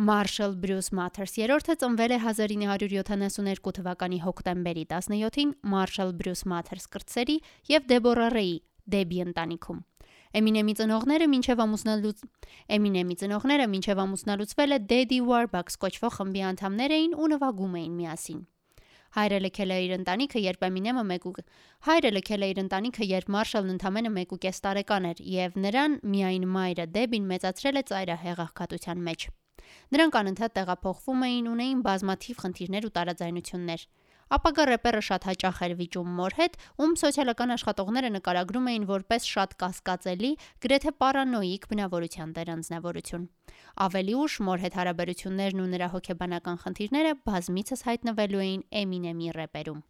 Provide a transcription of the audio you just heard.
Marshall Bruce Mathers երրորդը ծնվել է 1972 թվականի հոկտեմբերի 17-ին Marshall Bruce Mathers կրտսերի եւ Deborah Ray Debbie ընտանիքում։ Էմինեմի ծնողները մինչև ամուսնալուց Էմինեմի ծնողները մինչև ամուսնալուծվելը Daddy Warbucks կոչվող խմբի անդամներ էին ու նվագում էին միասին։ Հայրը լքել է իր ընտանիքը, երբ Էմինեմը 1 Հայրը լքել է իր ընտանիքը, երբ Մարշալն ընդամենը 1.5 տարեկան էր, եւ նրան միայն մայրը Դեբին մեծացրել է ծայրահեղ աղքատության մեջ։ Նրանք անընդհատ տեղափոխվում էին, ունեին բազմաթիվ խնդիրներ ու տարաձայնություններ։ Ապագա ռեպերը շատ հաճախ էր վիճում մոր հետ, ում սոցիալական աշխատողները նկարագրում էին որպես շատ կասկածելի, գրեթե պարանոիկ բնավորության դերանձնավորություն։ Ավելի ուշ մոր հետ հարաբերություններն ու նրա հոգեբանական խնդիրները բազմիցս հայտնվելու էին Էմինեմի ռեպերում։